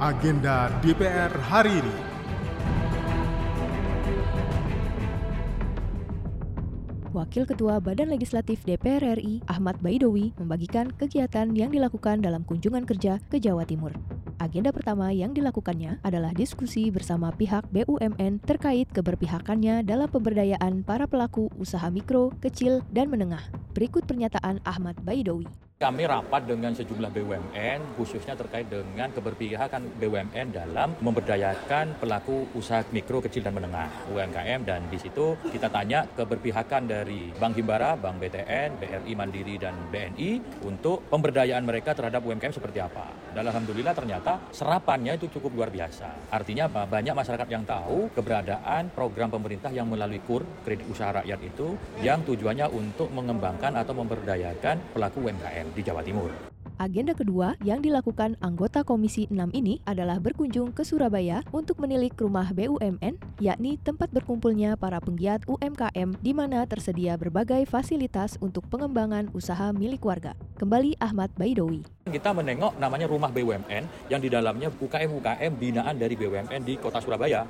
Agenda DPR hari ini. Wakil Ketua Badan Legislatif DPR RI, Ahmad Baidowi, membagikan kegiatan yang dilakukan dalam kunjungan kerja ke Jawa Timur. Agenda pertama yang dilakukannya adalah diskusi bersama pihak BUMN terkait keberpihakannya dalam pemberdayaan para pelaku usaha mikro, kecil, dan menengah. Berikut pernyataan Ahmad Baidowi. Kami rapat dengan sejumlah BUMN, khususnya terkait dengan keberpihakan BUMN dalam memberdayakan pelaku usaha mikro, kecil, dan menengah UMKM. Dan di situ kita tanya keberpihakan dari Bank Himbara, Bank BTN, BRI Mandiri, dan BNI untuk pemberdayaan mereka terhadap UMKM seperti apa. Dan Alhamdulillah ternyata serapannya itu cukup luar biasa. Artinya banyak masyarakat yang tahu keberadaan program pemerintah yang melalui KUR, kredit usaha rakyat itu, yang tujuannya untuk mengembangkan atau memberdayakan pelaku UMKM di Jawa Timur. Agenda kedua yang dilakukan anggota Komisi 6 ini adalah berkunjung ke Surabaya untuk menilik rumah BUMN, yakni tempat berkumpulnya para penggiat UMKM di mana tersedia berbagai fasilitas untuk pengembangan usaha milik warga. Kembali Ahmad Baidowi. Kita menengok namanya rumah BUMN yang di dalamnya UKM-UKM binaan dari BUMN di kota Surabaya.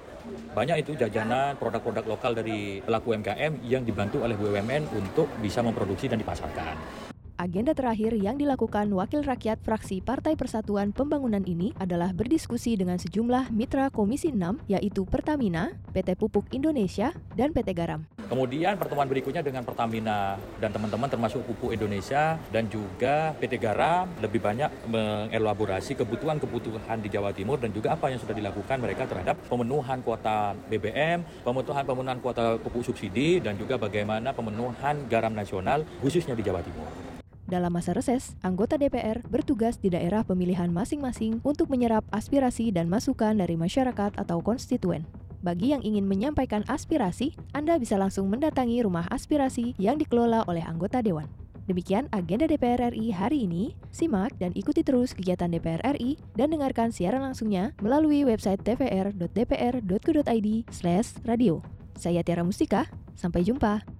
Banyak itu jajanan produk-produk lokal dari pelaku UMKM yang dibantu oleh BUMN untuk bisa memproduksi dan dipasarkan. Agenda terakhir yang dilakukan Wakil Rakyat Fraksi Partai Persatuan Pembangunan ini adalah berdiskusi dengan sejumlah mitra Komisi 6, yaitu Pertamina, PT Pupuk Indonesia, dan PT Garam. Kemudian pertemuan berikutnya dengan Pertamina dan teman-teman termasuk Pupuk Indonesia dan juga PT Garam lebih banyak mengelaborasi kebutuhan-kebutuhan di Jawa Timur dan juga apa yang sudah dilakukan mereka terhadap pemenuhan kuota BBM, pemenuhan pemenuhan kuota pupuk subsidi dan juga bagaimana pemenuhan garam nasional khususnya di Jawa Timur. Dalam masa reses, anggota DPR bertugas di daerah pemilihan masing-masing untuk menyerap aspirasi dan masukan dari masyarakat atau konstituen. Bagi yang ingin menyampaikan aspirasi, Anda bisa langsung mendatangi rumah aspirasi yang dikelola oleh anggota dewan. Demikian agenda DPR RI hari ini. Simak dan ikuti terus kegiatan DPR RI dan dengarkan siaran langsungnya melalui website tvr.dpr.go.id/radio. Saya Tiara Mustika, sampai jumpa.